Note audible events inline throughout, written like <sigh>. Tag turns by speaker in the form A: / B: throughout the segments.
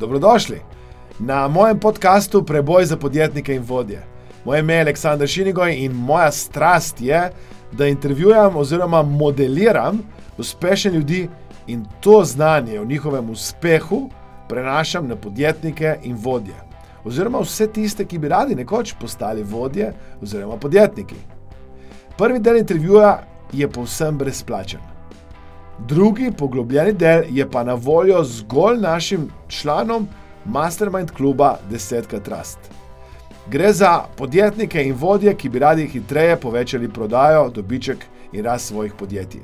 A: Dobrodošli na mojem podkastu Preboj za podjetnike in vodje. Moje ime je Aleksandr Šinigoj in moja strast je, da intervjujem oziroma modeliram uspešne ljudi in to znanje o njihovem uspehu prenašam na podjetnike in vodje. Oziroma vse tiste, ki bi radi nekoč postali vodje oziroma podjetniki. Prvi del intervjuja je povsem brezplačen. Drugi poglobljeni del je pa na voljo zgolj našim članom Mastermind kluba Desetka Trust. Gre za podjetnike in vodje, ki bi radi hitreje povečali prodajo, dobiček in rast svojih podjetij.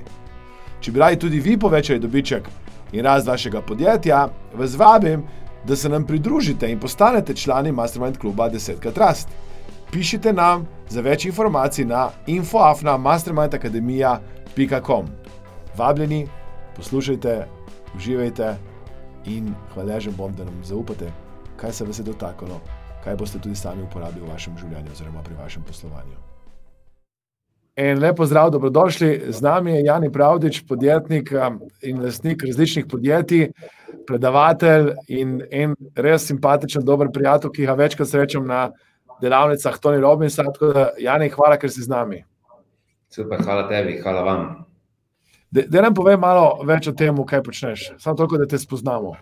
A: Če bi radi tudi vi povečali dobiček in rast vašega podjetja, vas vabim, da se nam pridružite in postanete člani Mastermind kluba Desetka Trust. Pišite nam za več informacij na infoafna.mastermindacademija.com. Vabljeni, poslušajte, uživajte in hvaležen bom, da nam zaupate, kaj se vas je dotaknilo, kaj boste tudi sami uporabili v vašem življenju oziroma pri vašem poslovanju. En lepo zdrav, dobrodošli. Z nami je Jani Pravdič, podjetnik um, in lastnik različnih podjetij, predavatelj in en res simpatičen, dober prijatelj, ki ga večkrat srečam na delavnicah Tony Robbins. Tako da, Jani, hvala, ker si z nami.
B: Super, hvala tebi, hvala vam.
A: Da nam povej malo več o tem, kaj počneš, samo toliko, da te spoznamo.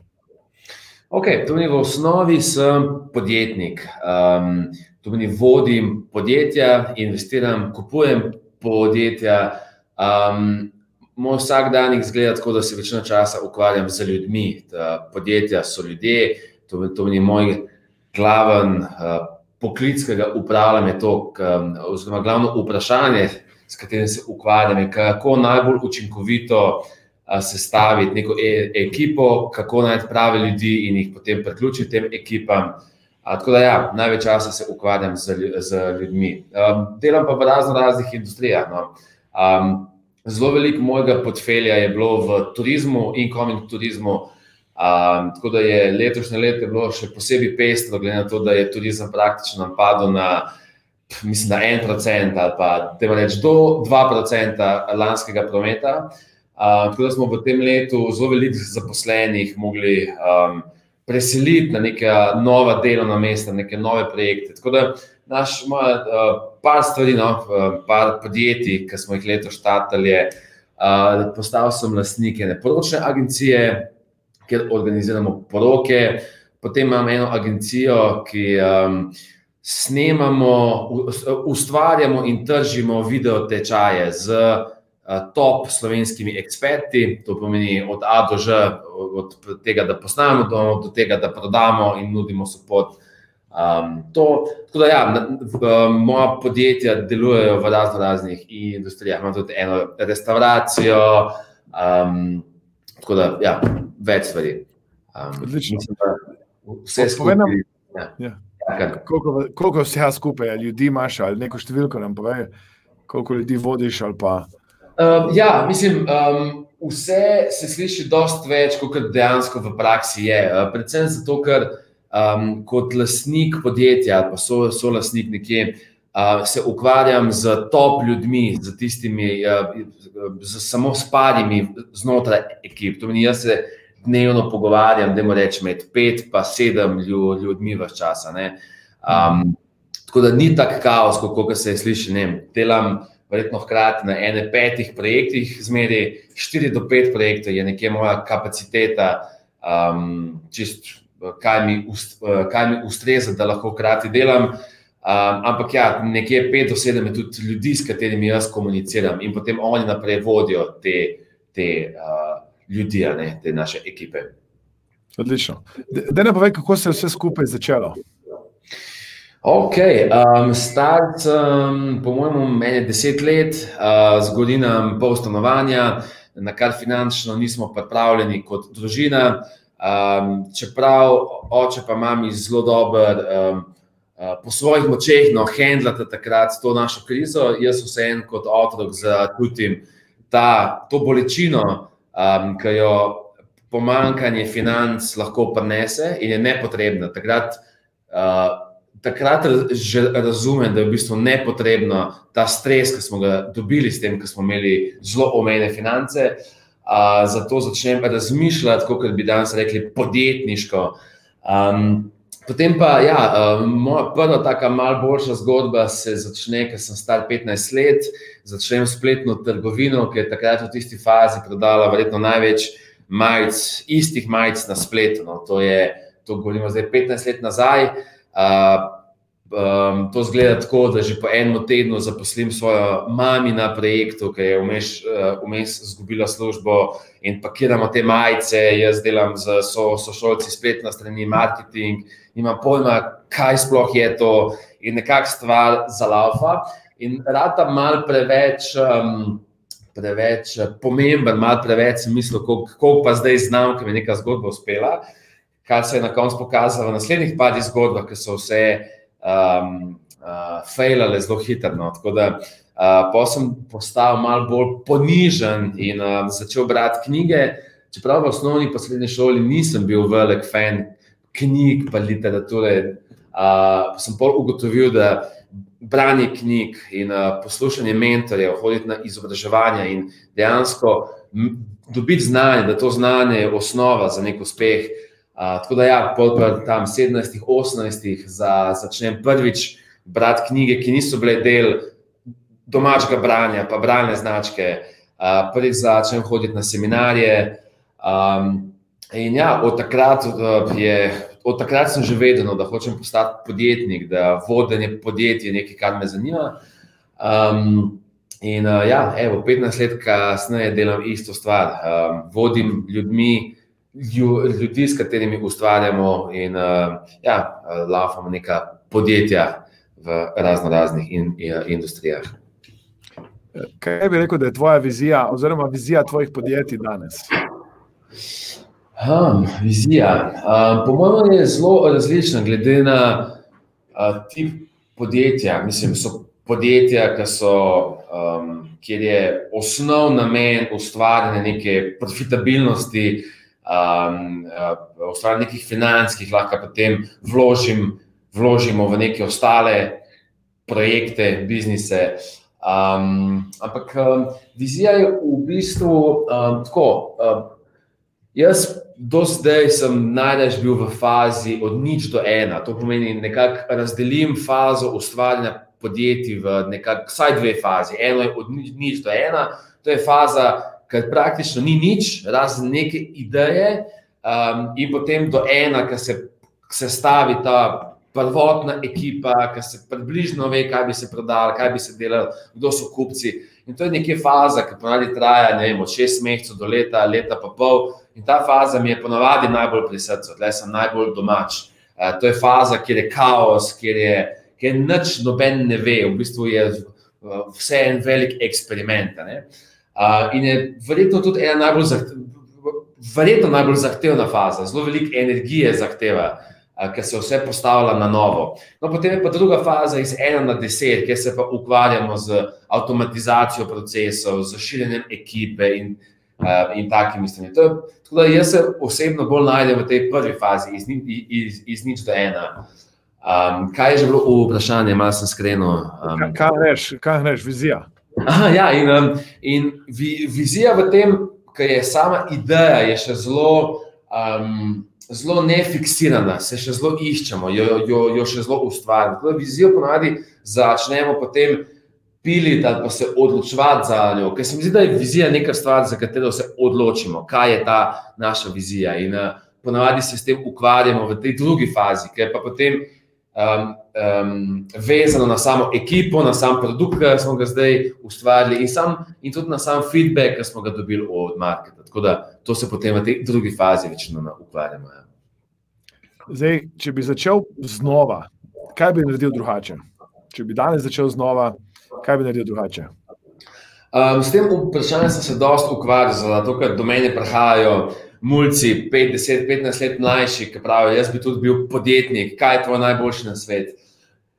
B: Ok, to mi v osnovi sem podjetnik. Um, to mi vodim podjetja, investiram, kupujem podjetja. Um, moj vsak dan izgleda tako, da se večino časa ukvarjam z ljudmi. Ta podjetja so ljudje, to, to mi je moj glaven uh, poklic, ki ga upravljam. To, um, oziroma, glavno vprašanje s katerim se ukvarjam, kako najbolj učinkovito sestaviti neko e ekipo, kako najti prave ljudi in jih potem priključiti tem ekipam. A, tako da, ja, največ časa se ukvarjam z, z ljudmi. Um, delam pa v razno raznih industrijah. No. Um, zelo veliko mojega portfelja je bilo v turizmu in komik turizmu. Um, tako da je letošnje leto bilo še posebej pestro, glede na to, da je turizem praktično napadel na mislim, da en procent ali pa reč, do dva procenta lanskega prometa. Uh, tako da smo v tem letu zelo veliko zaposlenih mogli um, preseliti na neka nova delovna mesta, neke nove projekte. Tako da naš uh, par stvari, no, par podjetij, ki smo jih letos štartali, uh, postal sem lastnik ene poročne agencije, kjer organiziramo poroke. Potem imam eno agencijo, ki um, snemamo, ustvarjamo in tržimo video tečaje z top slovenskimi eksperti, to pomeni od A do Ž, od tega, da posnamemo, do, do tega, da prodamo in nudimo support. Um, to, tako da, ja, moja podjetja delujejo v razno raznih industrijah. Imamo tudi eno restauracijo, um, tako da, ja, več stvari.
A: Um, Odlično. Vse skupaj. Ja. Ja. Koliko, koliko vse skupaj, ljudi imaš ali neko številko nam pove, koliko ljudi vodiš?
B: Um, ja, mislim, um, vse se sliši dosti več, kot dejansko v praksi je. Uh, predvsem zato, ker um, kot lastnik podjetja ali pa so, so lastnik nekje. Uh, se ukvarjam z top ljudmi, z tistimi, uh, z samo s parimi znotraj ekip. To meni, jaz se dnevno pogovarjam, da moramo reči med pet in sedem ljudmi v časa. Um, tako da ni tako kaos, kot se je sliši. Delam verjetno hkrati na ene petih projektih, zmeri štiri do pet projektov je nekje moja kapaciteta, um, čist, kaj, mi ust, kaj mi ustreza, da lahko hkrati delam. Um, ampak ja, nekje pet do sedem je tudi ljudi, s katerimi jaz komuniciram in potem oni naprej vodijo te. te uh, ljudi, ne, te naše ekipe.
A: Odlično. Da ne povej, kako se je vse skupaj začelo.
B: Ok, um, star sem, po mojem, meni deset let, uh, zgodina pol stanovanja, na kar finančno nismo pripravljeni kot družina. Um, čeprav oče pa mami zelo dober, um, uh, po svojih močeh, no, handlata takrat to našo krizo, jaz vseeno kot otrok začutim to bolečino, um, ki jo pomankanje financ lahko prenese in je nepotrebna. Takrat, uh, takrat že razumem, da je v bistvu nepotrebno ta stres, ki smo ga dobili s tem, ker smo imeli zelo omejene finance. Uh, zato začnem razmišljati, kot bi danes rekli, podjetniško. Um, potem pa, ja, um, moja prva, tako malo boljša zgodba se začne, ker sem star 15 let, začnem spletno trgovino, ki je takrat v tisti fazi prodala verjetno največ majic, istih majic na spletu. No. To je, to govorimo zdaj 15 let nazaj. Uh, Um, to zgleda tako, da že po enem tednu zaposlim svojo mami na projektu, ki je vmes, uh, vmes izgubila službo in pakiramo te majice. Jaz delam z so, sošolci spletna strani marketing, imam pojma, kaj sploh je to in nekakšna stvar za laufa. In rada mal preveč. Um, Preveč pomemben, malo preveč smisel, kako pa zdaj znam, ker mi je neka zgodba uspela, kar se je na koncu pokazalo v naslednjih parih zgodbah, ki so vse uh, um, uh, fejlale zelo hitro. No. Tako da uh, sem postal malo bolj ponižen in uh, začel brati knjige. Čeprav v osnovni in srednji šoli nisem bil velik fan knjig in literature, uh, sem pol ugotovil, da branje knjig in uh, poslušanje mentorjev, hoditi na izobraževanje in dejansko dobiti znanje, da to znanje je osnova za nek uspeh. Uh, tako da, ja, pa tam 17, 18, za, začnem prvič brati knjige, ki niso bile del domačega branja, pa branje značke. Uh, prvič začnem hoditi na seminarije. Um, in ja, od takrat, je, od takrat sem že vedel, no, da hočem postati podjetnik, da vodenje podjetja je nekaj, kar me zanima. Um, in uh, ja, evo, 15 let kasneje delam isto stvar. Um, vodim ljudmi ljudi, s katerimi ustvarjamo in uh, ja, laufamo neka podjetja v razno raznih in, in, industrijah.
A: Kaj bi rekel, da je tvoja vizija, oziroma vizija tvojih podjetij danes?
B: Um, vizija. Um, po mojem je zelo različna, glede na uh, tip podjetja. Mislim, so podjetja, ki so. Um, Ker je osnovni namen ustvarjanja neke profitabilnosti, um, uh, ustvarjanje nekih financ, ki jih lahko potem vložim, vložimo v neke ostale projekte, biznise. Um, ampak um, vizija je v bistvu um, tako. Um, jaz do zdaj sem največ bil v fazi od nič do ena. To pomeni, da razdelim fazo ustvarjanja podjetij v nekako vsaj dve fazi. Eno je od nič do ena, to je faza ker praktično ni nič, razen neke ideje, um, in potem do ena, ki se, se stavi ta prvotna ekipa, ki se približno ve, kaj bi se prodalo, kaj bi se delalo, kdo so kupci. In to je nekaj faza, ki ponavadi traja vem, od šest mesecev do leta, leta pa pol. In ta faza mi je ponavadi najbolj pri srcu, tle sem najbolj domač. Uh, to je faza, kjer je kaos, kjer je, kjer je nič, noben ne ve, v bistvu je uh, vse en velik eksperiment. Uh, in je verjetno tudi ena najbolj, verjetno najbolj zahtevna faza, zelo veliko energije zahteva, uh, ker se vse postavlja na novo. No, potem je pa druga faza iz ena na deset, kjer se pa ukvarjamo z avtomatizacijo procesov, z širjenjem ekipe in, in takimi stvarmi. Tako da jaz se osebno bolj najdem v tej prvi fazi, iz, iz, iz nič do ena. Um, kaj je že bilo v vprašanju, malo sem skrenil? Um,
A: kaj reš, kaj reš, vizija?
B: Aha, ja, in, um, in vi, vizija v tem, kar je sama ideja, je še zelo, um, zelo nefiksirana, se še zelo iščemo, jo, jo, jo še zelo ustvarjamo. Tako da vizijo ponavadi začnemo potem piliti ali pa se odločiti za njo. Ker se mi zdi, da je vizija neka stvar, za katero se odločimo, kaj je ta naša vizija. In uh, ponavadi se s tem ukvarjamo v tej drugi fazi, ker pa potem um, um, vezano na samo ekipo, na sam produkt, ki smo ga zdaj ustvarili, in, sam, in tudi na sam feedback, ki smo ga dobili od marketa. Tako da to se potem v tej drugi fazi večino ukvarjamo. Ja.
A: Zdaj, če bi začel znova, kaj bi naredil drugače? Če bi danes začel znova, kaj bi naredil drugače?
B: Um, s tem vprašanjem sem se dosta ukvarjal, zato ker do mene prihajajo mulci, 5, 10, 15 let mlajši, ki pravijo, jaz bi tudi bil podjetnik, kaj je tvoj najboljši na svet.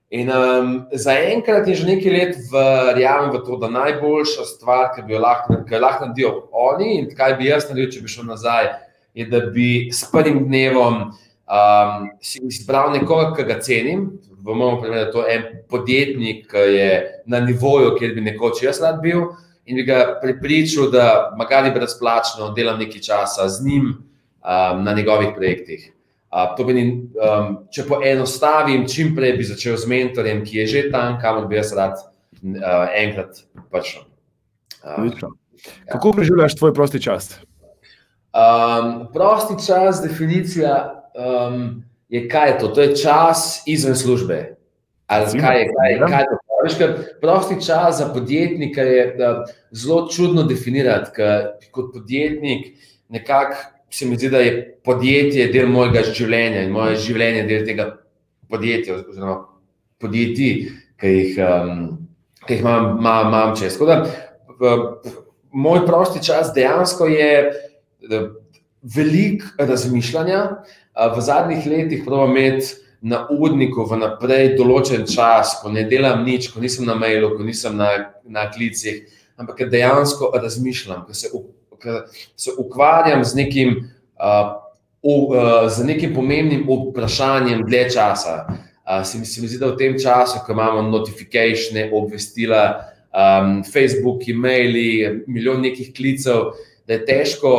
B: In um, zaenkrat je že nekaj let verjamem v to, da najboljša stvar, ki bi jo lahko, lahko naredil oni in kaj bi jaz naredil, če bi šel nazaj, je, da bi s prvim dnevom um, si izbral nekoga, ki ga cenim. V mojem primeru je to en podjetnik, ki je na nivoju, kjer bi nekoč jaz rad bil in bi ga pripričal, da magari brezplačno delam nekaj časa z njim um, na njegovih projektih. Uh, to meni, um, če poenostavim, čim prej bi začel z mentorjem, ki je že tam, kamor bi jaz rad uh, enkrat prišel.
A: Uh, Kako preživljaš tvoj prosti čas?
B: Um, prosti čas, definicija um, je, kaj je to? To je čas izven službe. Ali kaj je, kaj je, kaj je to? Veš, prosti čas za podjetnika je zelo čudno definirati, ker kot podjetnik nekako se mi zdi, da je podjetje del mojega življenja in moje življenje je del tega podjetja, oziroma podjetij, ki jih, um, ki jih imam, imam, imam čez. Da, moj prosti čas dejansko je velik razmišljanja. V zadnjih letih pravim imeti na urniku vnaprej določen čas, ko ne delam nič, ko nisem na mailu, ko nisem na, na klicih, ampak dejansko razmišljam, ko se se ukvarjam z nekim, uh, uh, z nekim pomembnim vprašanjem dlje časa. Uh, se, mi, se mi zdi, da v tem času, ko imamo notifikacije, obvestila, um, Facebook, e-maili, milijon nekih klicev, da je težko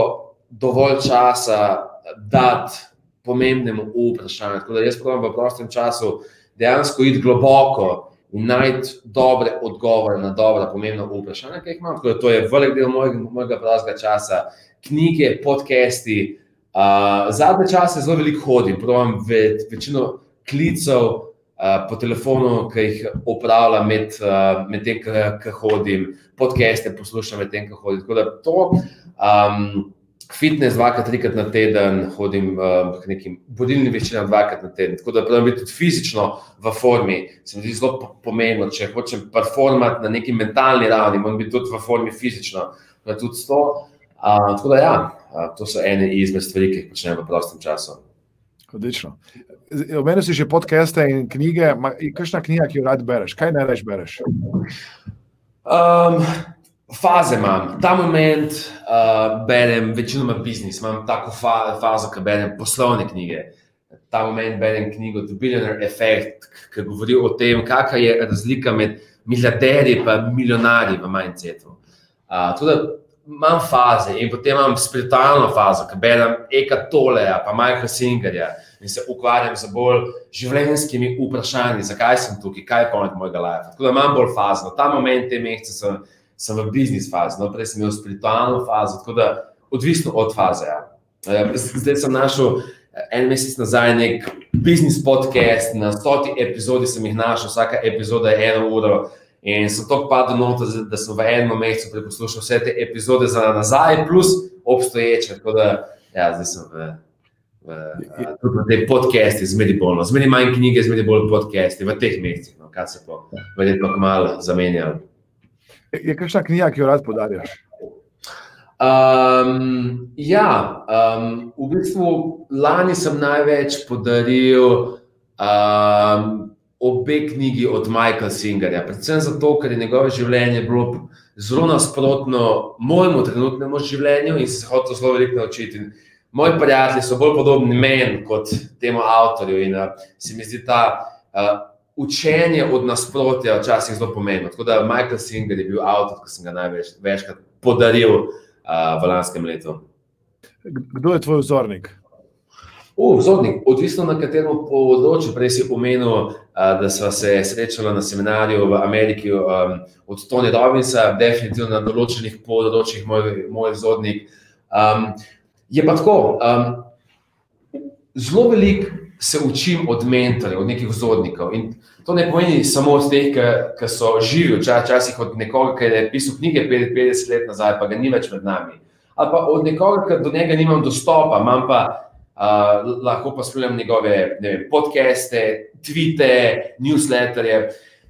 B: dovolj časa dati pomembnemu vprašanju. Tako da jaz pravim v prostem času dejansko iti globoko in najti dobre odgovore na dobra, pomembna vprašanja, ki jih imam. Tako, to je velik del mojega, mojega prostega časa, knjige, podcasti. Uh, zadnje čase zelo veliko hodim, pravim ve, večino klicev uh, po telefonu, ki jih upravljam med, uh, med tem, ki hodim, podcaste poslušam med tem, ki hodim. Tako da to. Um, fitness dvakrat, trikrat na teden, hodim uh, k nekim vodilnim veščinam dvakrat na teden. Tako da pravim biti tudi fizično v formi, se mi zdi zelo pomembno, če hočem performati na neki mentalni ravni, moram biti tudi v formi fizično. Tudi to. Uh, tako da ja, uh, to so ene izmed stvari, ki jih počnem v prostem času.
A: Odlično. Omenil si že podcaste in knjige. Kakšna knjiga, ki jo rad bereš? Kaj najraž bereš?
B: Um, faze imam, ta moment uh, berem večinoma biznis, imam tako fa fazo, ki berem poslovne knjige. Ta moment berem knjigo The Billionaire Effect, ki govori o tem, kakšna je razlika med milijarderji in milijonarji v mindsetu. Uh, tudi imam faze in potem imam spiritualno fazo, ki berem Eka Toleja, pa Michael Singerja in se ukvarjam z bolj življenjskimi vprašanji, zakaj sem tukaj, kaj je pomen mojega life. Tako da imam bolj fazo. Ta moment, te mesece sem sem v biznis fazi, no, prej sem imel spiritualno fazo, tako da odvisno od faze. Ja. Eh, zdaj sem našel eh, en mesec nazaj nek biznis podcast, na stoti epizodi sem jih našel, vsaka epizoda je eno uro. In sem tako padel noter, da sem v enem mesecu preposlušal vse te epizode za nazaj, plus obstoječe. Tako da, ja, zdaj sem v, v, v, v tej podcasti, zmeri bolj, no. zmeri manj knjige, zmeri bolj podcasti, v teh mesecih, no, kaj se pa, verjetno, malo zamenjalo.
A: Je kakšna knjiga, ki jo rad podarjaš?
B: Um, ja, um, v bistvu lani sem največ podaril um, obe knjigi od Michaela Singerja. Predvsem zato, ker je njegovo življenje bilo zelo nasprotno mojemu trenutnemu življenju in se hotel zelo veliko naučiti. Moji prijatelji so bolj podobni meni kot temu avtorju in uh, se mi zdi ta. Uh, učenje od nasprotja včasih zelo pomembno. Tako da Michael Singer je bil avtor, ki sem ga največkrat podaril uh, v lanskem letu.
A: Kdo je tvoj vzornik?
B: Uh, vzornik, odvisno na katerem področju. Prej si omenil, uh, da smo se srečali na seminarju v Ameriki um, od Tony Robbinsa, definitivno na določenih področjih moj, moj vzornik. Um, je pa tako, um, zelo veliko se učim od mentorjev, od nekih vzornikov. In to ne pomeni samo od teh, ki so živi, včasih od nekoga, ki je pisal knjige 50 let nazaj, pa ga ni več med nami. Ali pa od nekoga, ki do njega nimam dostopa, imam pa uh, lahko pa spremljam njegove vem, podcaste, tvite, newsletterje.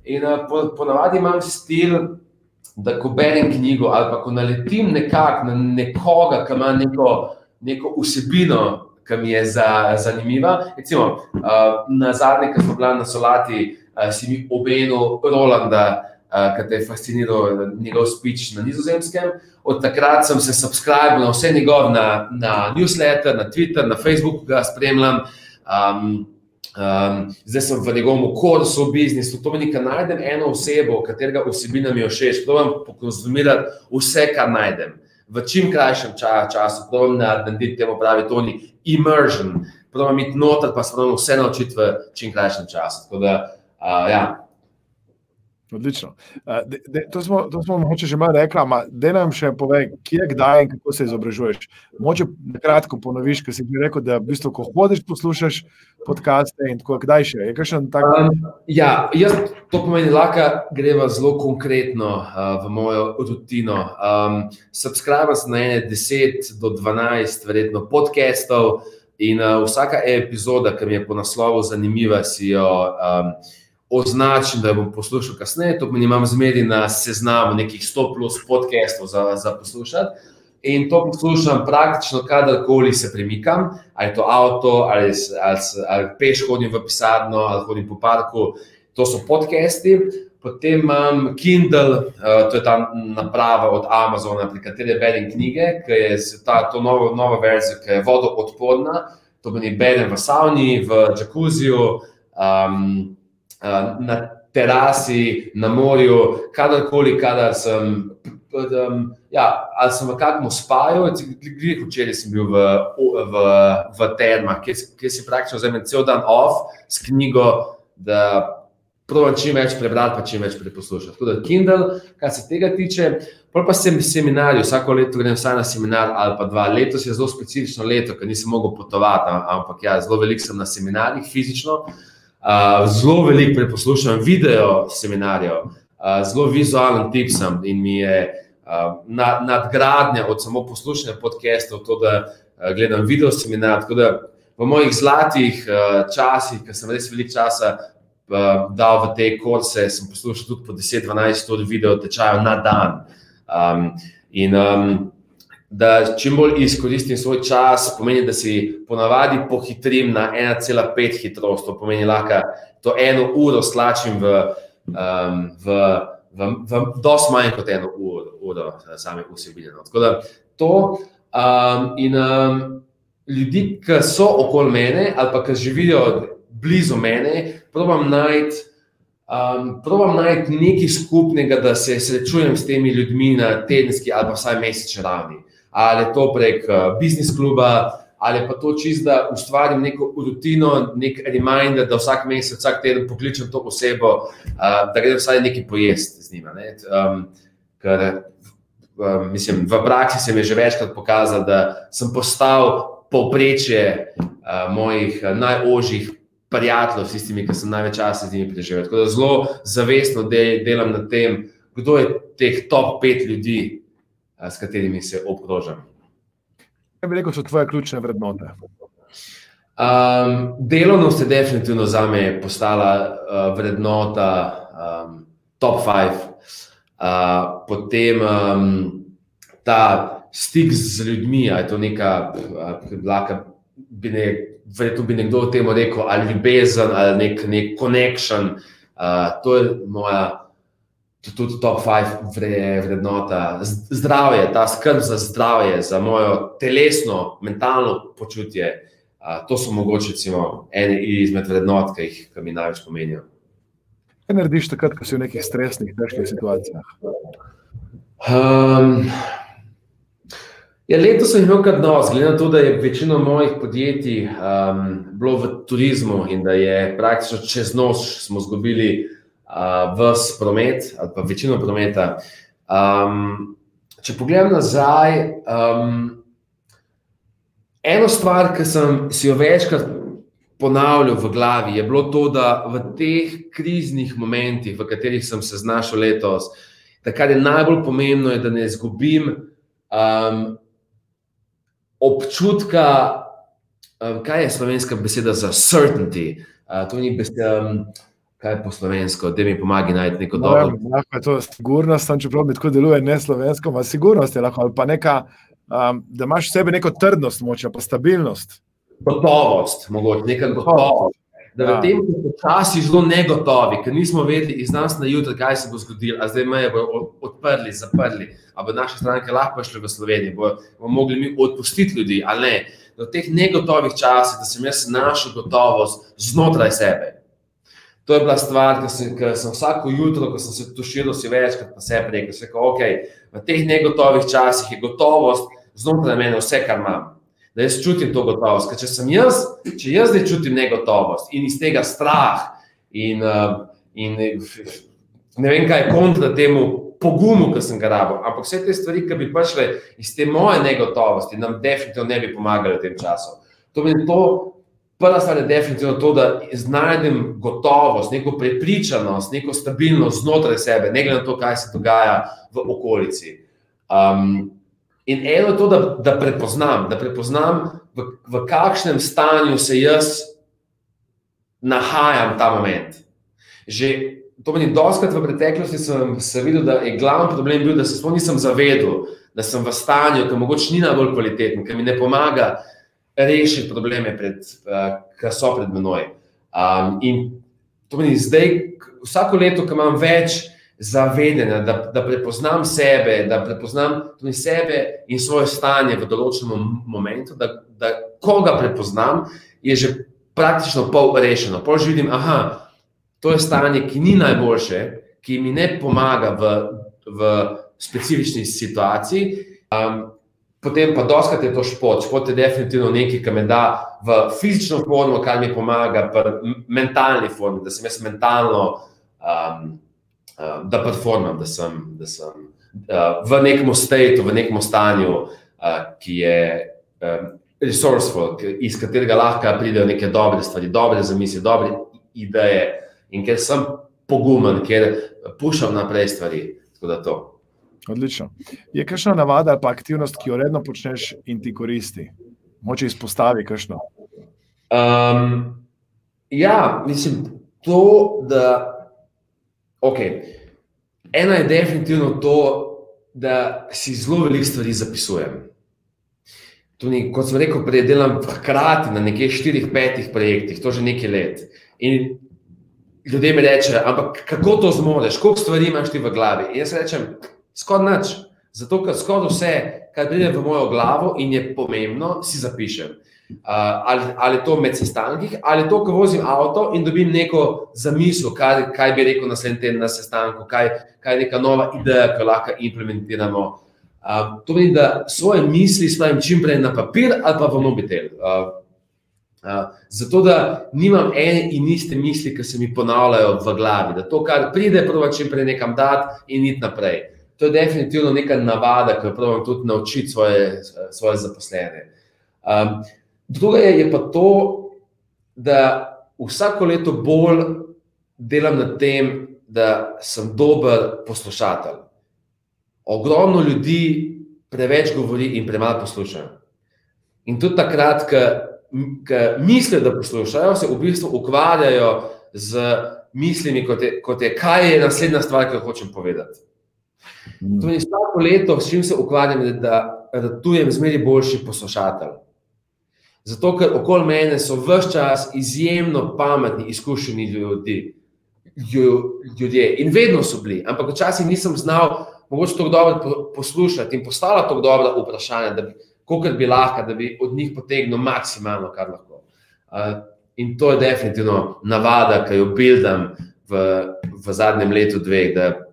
B: In uh, po, ponavadi imam stil, da ko berem knjigo ali pa ko naletim nekako na nekoga, ki ima neko, neko vsebino ki mi je za, zanimiva. Recimo, na zadnje, ki smo bili na Solati, si mi obenil Rolanda, ki te je fasciniral njegov speech na nizozemskem. Od takrat sem se subscribil na vse njegove, na, na newsletter, na Twitter, na Facebook, ga spremljam. Um, Um, zdaj sem v njegovem kursu, v biznisu, to pomeni, da najdem eno osebo, katerega vsebina mi je všeč, da vam pokonzumirati vse, kar najdem v čim krajšem času, pravno narediti temu pravi Toni, immersion. pravim, iti noter, pa se pravim, vse naučiti v čim krajšem času. Tako da, uh, ja.
A: Odlično. De, de, to, smo, to smo morda že malo rekli, ampak da nam še povej, kje, kdaj in kako se izobražuješ. Moče na kratko ponoviš, ker si že rekel, da v bistvu, ko hodiš, poslušaš podcaste in tako kdaj še. Tak... Um,
B: ja, jaz to pomeni, da greva zelo konkretno uh, v mojo rutino. Um, Subscribe sem na ene 10 do 12, verjetno podcastov in uh, vsaka epizoda, ki mi je po naslovu zanimiva, si jo. Um, označim, da bom poslušal kasneje. To pomeni, imam zmeri na seznamu nekih 100 plus podcastov za, za poslušati. In to poslušam praktično, kadarkoli se premikam, ali je to avto, ali, ali, ali peš hodim v pisarno, ali hodim po parku. To so podcasti. Potem imam Kindle, uh, to je ta naprava od Amazona, pri kateri berem knjige, ki je ta novo, nova verzija, ki je vodoodporna. To pomeni, berem v savni, v džakuziju. Um, na terasi, na morju, kadarkoli, kadar sem. Um, ja, ali sem v kakšnem spaju, tudi včeraj sem bil v, v, v termah, kjer si praktično vzamem cel dan off s knjigo, da provodim čim več prebrati, pa čim več preposlušati. Tako da Kindle, kar se tega tiče, pa sem seminarij, vsako leto grem vsaj na seminar ali pa dva. Letos je zelo specifično leto, ker nisem mogel potovati, ampak ja, zelo veliko sem na seminarjih fizično. Uh, zelo veliko preposlušam video seminarjev, uh, zelo vizualen tip sem in mi je uh, nad, nadgradnja od samo poslušanja podcastov, to, da uh, gledam video seminar. Tako da v mojih zlatih uh, časih, ki sem res veliko časa uh, dal v te kurse, sem poslušal tudi po 10-12 ur video tečajev na dan. Um, in um, da čim bolj izkoristim svoj čas, pomeni, da si ponavadi pohitrim na 1,5 hitrost. To pomeni, da to eno uro slačim v, um, v, v, v dosti manj kot eno uro, uro same vsebine. No. Tako da to um, in um, ljudi, ki so okoli mene ali pa ki živijo blizu mene, probujem najti. Um, Probam najti nekaj skupnega, da se srečujem s temi ljudmi na tedenski ali pa vsaj mesečni ravni ali to prek uh, biznis kluba, ali pa to čist, da ustvarim neko rutino, nek reminder, da vsak mesec, vsak teden pokličem to osebo, uh, da grem vsaj nekaj pojesti z njima. Um, ker, um, mislim, v praksi se mi je že večkrat pokazalo, da sem postal povprečje uh, mojih najožjih. Prijateljev, s tistimi, ki sem največ časa z njimi preživel. Tako da zelo zavestno de, delam na tem, kdo je teh top pet ljudi, s katerimi se obkrožam.
A: Kaj bi rekel, so tvoje ključne vrednote?
B: Um, delovnost je definitivno za me postala uh, vrednota um, top five. Uh, potem um, ta stik z ljudmi, je to neka, uh, bi ne, verjetno bi nekdo temu rekel, ali ljubezen, ali nek, nek connection. Uh, to je moja tudi top five vrednota. Zdravje, ta skrb za zdravje, za mojo telesno, mentalno počutje, to so mogoče recimo, ene izmed vrednot, ki jih ki mi največ pomenijo.
A: Kaj narediš takrat, ko si v nekih stresnih, težkih situacijah?
B: Um, ja, letos sem imel kar nos, glede na to, da je večina mojih podjetij um, bilo v turizmu in da je praktično čez noč smo izgubili uh, vse promet, ali pa večino prometa. Um, če pogledam nazaj, um, eno stvar, ki sem si jo večkrat ponavljal v glavi, je bilo to, da v teh kriznih momentih, v katerih sem se znašel letos, da kar je najbolj pomembno, je, da ne izgubim um, občutka. Um, kaj je slovenska beseda za certainty? Uh, to ni beseda. Um, kaj po slovensko, da mi pomaga najti neko dobro.
A: Lahko je to sigurnost, čeprav mi tako deluje ne slovensko, ampak sigurnost je lahko ali pa neka, um, da imaš v sebi neko trdnost, moče pa stabilnost.
B: Gotovost, mogoče neka gotovost. Da v ja. tem času zelo negotovi, ker nismo vedeli iz nas na jutro, kaj se bo zgodilo, a zdaj meje bodo odprli, zaprli, a bo naše stranke lahko šle v Slovenijo, bomo bo mogli mi odpustiti ljudi ali ne. V teh negotovih časih, da sem jaz našel gotovost znotraj sebe. To je bila stvar, ki sem, ki sem vsako jutro, ko sem se tušil, si večkrat na sebi rekel, da okay, v teh negotovih časih je gotovost znotraj mene vse, kar imam. da jaz čutim to gotovost. Ker če sem jaz, če jaz zdaj čutim negotovost in iz tega strah in, uh, in ne vem, kaj je kontra temu pogumu, ki sem ga rabil, ampak vse te stvari, ki bi prišle iz te moje negotovosti, nam definitivno ne bi pomagali v tem času. To to. Prva stvar je definitivno to, da znajdem gotovost, neko prepričanost, neko stabilnost znotraj sebe, ne glede na to, kaj se dogaja v okolici. Um, In eno je to, da, da prepoznam, da prepoznam, v, v kakšnem stanju se jaz nahajam ta moment. Že to meni doskrat v preteklosti sem se videl, da je glavni problem bil, da se sploh nisem zavedel, da sem v stanju, ki mogoče ni najbolj kvaliteten, ki mi ne pomaga rešiti probleme, pred, uh, ki so pred menoj. Um, in to meni zdaj, vsako leto, ko imam več zavedanja, da, da prepoznam sebe, da prepoznam tudi sebe in svoje stanje v določenem momentu, da, da ko ga prepoznam, je že praktično pol rešeno. Pol že vidim, da to je stanje, ki ni najboljše, ki mi ne pomaga v, v specifični situaciji. Um, potem pa doskrat je to šport. Šport je definitivno nekaj, kar me da v fizično formo, kar mi pomaga v mentalni formi, da sem jaz mentalno. Um, uh, da performam, da sem, da sem uh, v nekem stanju, v nekem stanju, uh, ki je um, resursful, iz katerega lahko pridejo neke dobre stvari, dobre zamisli, dobre ideje. In ker sem pogumen, ker pušam naprej stvari.
A: Odlično. Je kakšna navada ali pa aktivnost, ki jo redno počneš in ti koristi? Moče izpostavi kakšno?
B: Um, ja, mislim, to, da Okay. Ena je definitivno to, da si zelo veliko stvari zapisujem. Tudi, kot sem rekel, prej delam hkrati na nekaj štirih, petih projektih, to že nekaj let. In ljudje mi rečejo, ampak kako to zmoriš, koliko stvari imaš ti v glavi? In jaz rečem, skoraj nič. Zato, ker skoraj vse, kar pride v mojo glavo in je pomembno, si zapišem. Uh, ali, ali to med sestanki, ali to, ko vozim avto in dobim neko zamisel, kaj, kaj bi rekel naslednji teden na sestanku, kaj, kaj je neka nova ideja, ki jo lahko implementiramo. Uh, to pomeni, da svoje misli spravim čim prej na papir ali pa v mobitel. Uh, uh, zato, da nimam ene in iste misli, ki se mi ponavljajo v glavi, da to, kar pride, prvo čim prej nekam dati in iti naprej. To je definitivno neka navada, ki jo pravim tudi naučiti svoje, svoje zaposlene. Um, Druga je, je pa to, da vsako leto bolj delam na tem, da sem dober poslušatelj. Ogromno ljudi preveč govori in premalo poslušajo. In tudi takrat, ko mislijo, da poslušajo, se v bistvu ukvarjajo z mislimi, kot je, kot je kaj je naslednja stvar, ki jo hočem povedati. Mm. To je vsako leto, s čim se ukvarjam, da ratujem zmeri boljši poslušatelj. Zato, ker okoli mene so vse čas izjemno pametni, izkušeni ljudi, ljudje. In vedno so bili, ampak včasih nisem znal, mogoče tako dobro poslušati in postala tako dobra vprašanja, da bi, kolikor bi lahko, da bi od njih potegnil maksimalno, kar lahko. Uh, in to je definitivno navada, ki jo buildam v, v zadnjem letu, dveh, da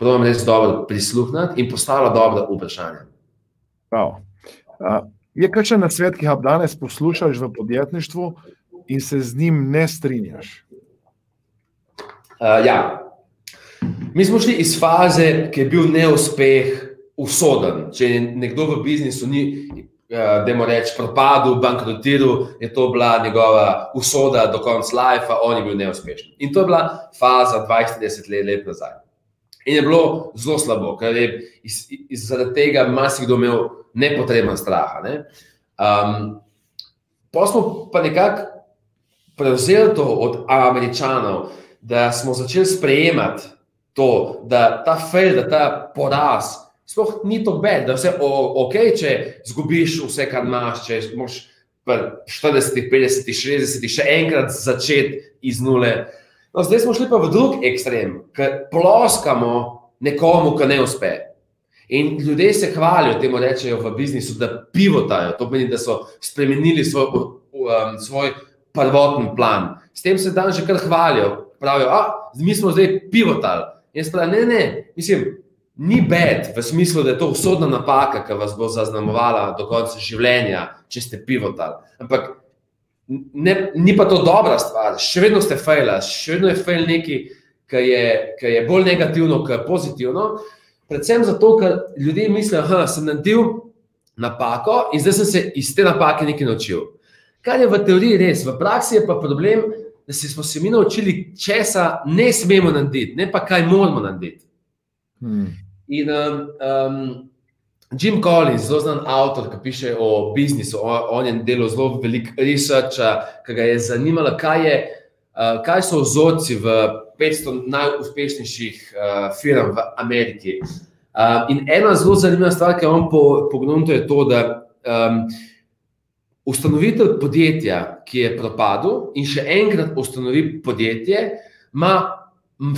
B: pravim res dobro prisluhniti in postala dobra vprašanja.
A: Prav. Je kakšen nasvet, ki ga danes poslušaš v podjetništvu in se z njim ne strinjaš?
B: Uh, ja. Mi smo šli iz faze, ki je bil neuspeh usoden. Če je nekdo v biznisu, ni, da mu reče, propadel, bankrotiral, je to bila njegova usoda do konca života, on je bil neuspešen. In to je bila faza 20-30 let, let nazaj. In je bilo zelo slabo, ker je iz, iz, zaradi tega marsikdo imel nepotreben strah. Ne? Um, pa smo pa nekako prevzeli to od američanov, da smo začeli sprejemati to, da ta fail, da ta poraz. Sploh ni to bed, da vse ok, če zgubiš vse, kar imaš, če moš v 40, 50, 60, še enkrat začeti iz nule. No, zdaj smo šli pa v drug ekstrem, ker ploskamo nekomu, ki ne uspe. In ljudje se hvalijo, temu rečejo v biznisu, da pivotajo. To pomeni, da so spremenili svoj, um, svoj prvotni plan. S tem se dan že kar hvalijo. Pravijo, da mi smo zdaj pivotali. Jaz pravim, ne, ne, mislim, ni bed, v smislu, da je to usodna napaka, ki vas bo zaznamovala do konca življenja, če ste pivotali. Ampak ne, ni pa to dobra stvar, še vedno ste fejla, še vedno je fejl nekaj, ki je, ki je bolj negativno, kot pozitivno. Predvsem zato, ker ljudje mislijo, da sem naredil napako in zdaj sem se iz te napake nekaj naučil. Kar je v teoriji res, v praksi je pa problem, da se smo se mi naučili, česa ne smemo narediti, ne pa kaj moramo narediti. Hmm. In um, um, Jim Collins, zelo znan avtor, ki piše o biznisu, on je delal zelo veliko researcha, ki ga je zanimalo, kaj, je, uh, kaj so vzorci v 500 najuspešnejših uh, firm v Ameriki. Uh, in ena zelo zanimiva stvar, ki je on pogledal, je to, da um, ustanovitelj podjetja, ki je propadel, in še enkrat ustanovi podjetje, ima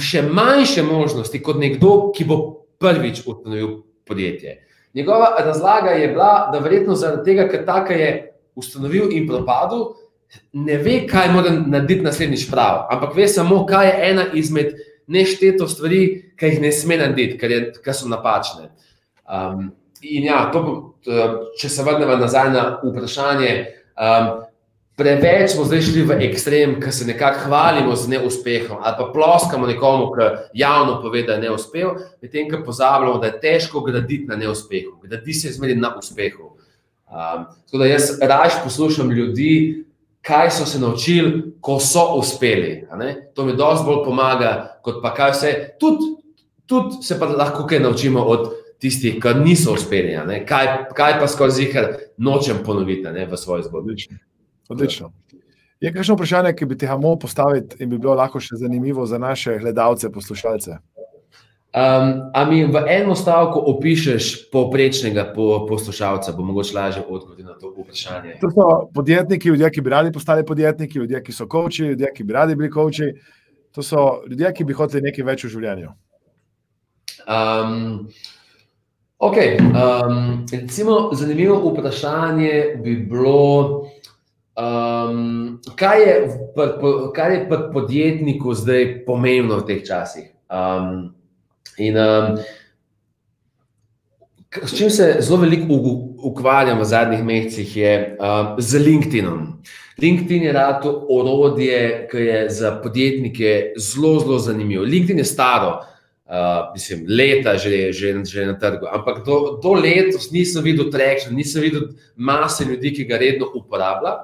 B: še manjše možnosti kot nekdo, ki bo prvič ustanovil podjetje. Njegova razlaga je bila, da verjetno zaradi tega, ker tako je ustanovil in propadel, ne ve, kaj mora narediti naslednjič prav, ampak ve samo, kaj je ena izmed neštetov stvari, ki jih ne sme narediti, ker, je, ker so napačne. Um, in ja, to, če se vrnemo nazaj na vprašanje, um, Preveč smo zdaj šli v ekstrem, ki se nekako hvalimo z neuspehom, ali pa ploskamo nekomu, ki javno pove, da je neuspel, medtem ko pozabljamo, da je težko graditi na neuspehu, graditi se zmeri na uspehu. Um, tako da jaz raje poslušam ljudi, kaj so se naučili, ko so uspeli. To mi dosti bolj pomaga, kot pa kaj vse. Tudi tud se pa lahko kaj naučimo od tistih, ki niso uspeli. Kaj, kaj pa skozi jih nočem ponoviti ne, v svoji zgodbi.
A: Odlično. Je kakšno vprašanje, ki bi ti ga mogel postaviti in bi bilo lahko še zanimivo za naše gledalce, poslušalce?
B: Um, a mi v enem stavku opišuješ povprečnega po, poslušalca, bo mogoče lažje odgovoriti na to vprašanje.
A: To so podjetniki, ljudje, ki bi radi postali podjetniki, ljudje, ki so koči, ljudje, ki bi radi bili koči. To so ljudje, ki bi hoteli nekaj več v življenju. Um,
B: okay, um, recimo, zanimivo vprašanje bi bilo. Um, kaj, je, kaj je pri podjetniku zdaj pomembno v teh časih? Um, in, um, s čim se zelo veliko ukvarjam v zadnjih mesecih, je um, z LinkedInom. LinkedIn je rado orodje, ki je za podjetnike zelo, zelo zanimivo. LinkedIn je staro, uh, mislim, leta že, že, že na trgu, ampak do, do letos nisem videl traction, nisem videl mase ljudi, ki ga redno uporablja.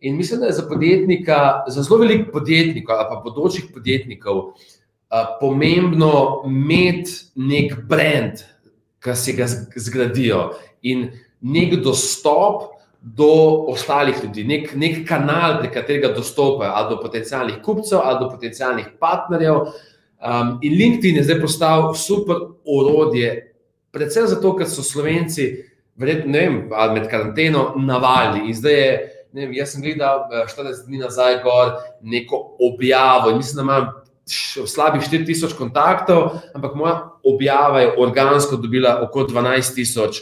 B: In mislim, da je za podjetnika, za zelo veliko podjetnikov, pa bodočih podjetnikov, uh, pomembno imeti nek brand, ki si ga zgradijo in nek dostop do ostalih ljudi, nek, nek kanal, prek katerega dostopajo ali do potencijalnih kupcev ali do potencijalnih partnerjev. Um, in LinkedIn je zdaj postal super orodje, predvsem zato, ker so Slovenci, verjetno, ne vem, ali med karanteno, navali. In zdaj je ne vem, jaz sem gledal 40 eh, dni nazaj gor neko objavo in mislim, da imam slabih 4000 kontaktov, ampak moja objava je organsko dobila okoli 12000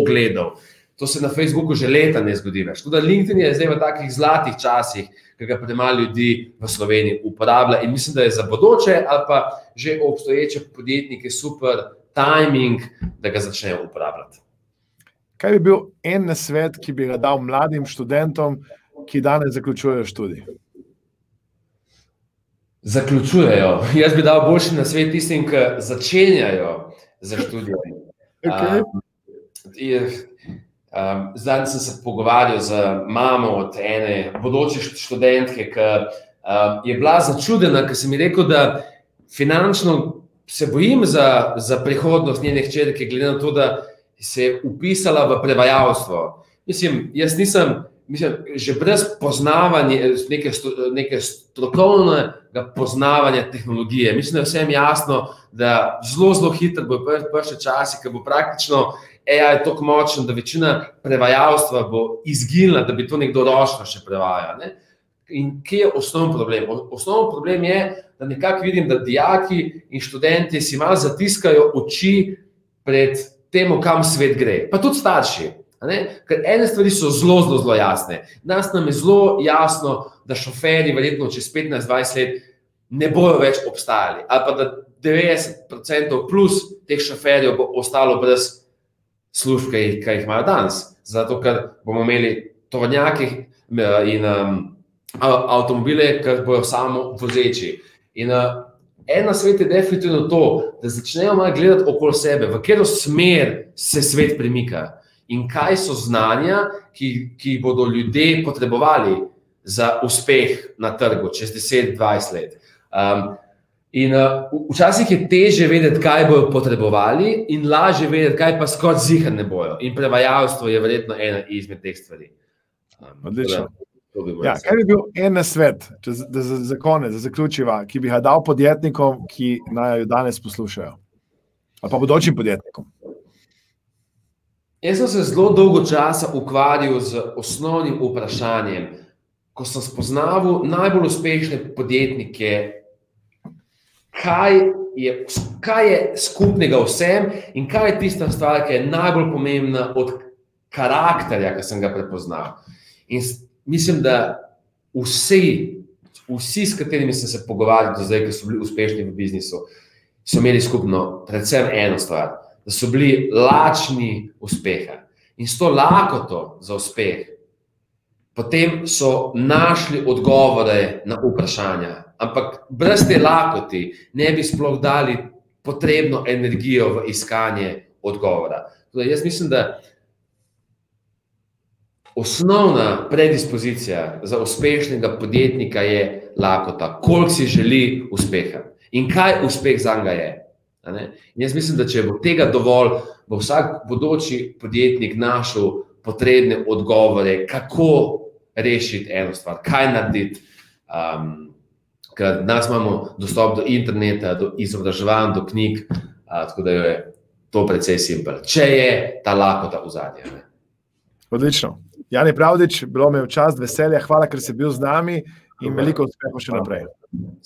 B: ogledov. To se na Facebooku že leta ne zgodi več. Tudi LinkedIn je zdaj v takih zlatih časih, ki ga premalo ljudi v Sloveniji uporablja in mislim, da je za bodoče ali pa že obstoječe podjetnike super timing, da ga začnejo uporabljati.
A: Kaj bi bil en svet, ki bi ga dal mladim študentom, ki danes zaključujejo študij?
B: Zaključujejo. Jaz bi dal boljši na svet tistim, ki začenjajo za študijem. <laughs> Okay. Um, um, zdaj sem se pogovarjal z mamo od ene bodoče študentke, ki um, je bila začudena, ker sem ji rekel, da finančno se bojim za, za prihodnost njene hčerke, glede na to, da se je upisala v prevajalstvo. Mislim, jaz nisem, mislim, že brez poznavanja, neke, neke strokovnega poznavanja tehnologije. Mislim, da je vsem jasno, da zelo, zelo hitro bo prišel čas, ki bo praktično AI tako močen, da večina prevajalstva bo izginila, da bi to nekdo ročno še prevajal. Ne? In kje je osnovni problem? Osnovni problem je, da nekako vidim, da dijaki in študenti si malo zatiskajo oči pred temu, kam svet gre. Pa tudi starši. Ker ene stvari so zelo, zelo, zelo jasne. Nas nam je zelo jasno, da šoferji, verjetno čez 15-20 let, ne bodo več obstajali. Ali pa da 90% plus teh šoferjev bo ostalo brez služb, ki jih imajo danes. Zato, ker bomo imeli tovornjake in um, avtomobile, ki bojo samo vozeči. In uh, ena svet je definitivno to, da začnejo malo gledati okoli sebe, v katero smer se svet premika in kaj so znanja, ki, ki bodo ljudje potrebovali za uspeh na trgu čez 10-20 let. Um, In uh, včasih je teže vedeti, kaj bodo potrebovali, in lažje vedeti, kaj pa skoraj zihar ne bojo. In prevajalstvo je verjetno ena izmed teh stvari.
A: Um, Odlično. Bi ja, kaj bi bil en svet, če, da za, za konec, za zaključiva, ki bi ga dal podjetnikom, ki naj jo danes poslušajo? Ali pa bodočim podjetnikom?
B: Jaz sem se zelo dolgo časa ukvarjal z osnovnim vprašanjem. Ko sem spoznal najbolj uspešne podjetnike, kaj je, kaj je skupnega vsem in kaj je tista stvar, ki je najbolj pomembna od karakterja, ki sem ga prepoznal. In mislim, da vsi, vsi, s katerimi sem se pogovarjal do zdaj, ki so bili uspešni v biznisu, so imeli skupno predvsem eno stvar, da so bili lačni uspeha. In s to lakoto za uspeh, potem so našli odgovore na vprašanja, Ampak brez te lakoti ne bi sploh dali potrebno energijo v iskanje odgovora. Torej, jaz mislim, da osnovna predispozicija za uspešnega podjetnika je lakota, koliko si želi uspeha in kaj uspeh za njega je. Jaz mislim, da če bo tega dovolj, bo vsak bodoči podjetnik našel potrebne odgovore, kako rešiti eno stvar, kaj narediti. Um, ker danes imamo dostop do interneta, do izobraževanj, do knjig, a, tako da je to precej simpel. Če je ta lakota v zadnje.
A: Odlično. Jani Pravdič, bilo mi je čast, veselje, hvala, ker si bil z nami in veliko uspeha še naprej.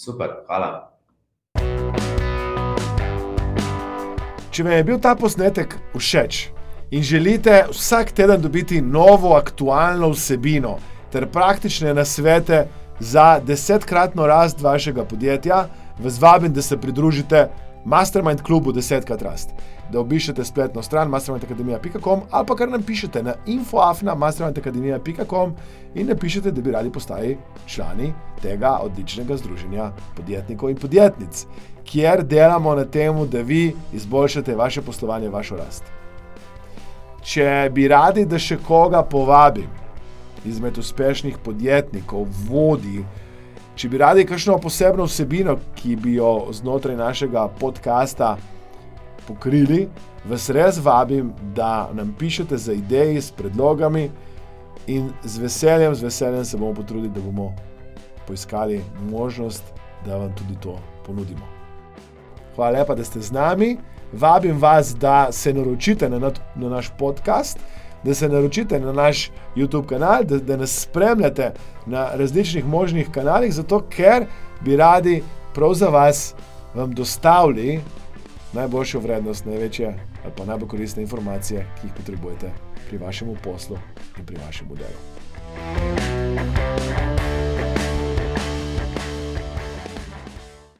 B: Super, hvala.
A: Če vam je bil ta posnetek všeč in želite vsak teden dobiti novo, aktualno vsebino ter praktične nasvete, za desetkratno rast vašega podjetja, vas vabim, da se pridružite Mastermind klubu Desetkrat rast. Da obišete spletno stran mastermindacademija.com ali pa kar nam pišete na infoafna.mastermindacademija.com in napišete, da bi radi postali člani tega odličnega združenja podjetnikov in podjetnic, kjer delamo na tem, da vi izboljšate vaše poslovanje, vašo rast. Če bi radi, da še koga povabim, izmed uspešnih podjetnikov, vodi. Če bi radi kakšno posebno vsebino, ki bi jo znotraj našega podcasta pokrili, vas res vabim, da nam pišete za ideje s predlogami in z veseljem, z veseljem se bomo potrudili, da bomo poiskali možnost, da vam tudi to ponudimo. Hvala lepa, da ste z nami. Vabim vas, da se naročite na, na naš podcast da se naročite na naš YouTube kanal, da, da nas spremljate na različnih možnih kanalih, zato ker bi radi prav za vas vam dostavili najboljšo vrednost, največje ali pa najbolj koristne informacije, ki jih potrebujete pri vašem poslu in pri vašem delu. thank you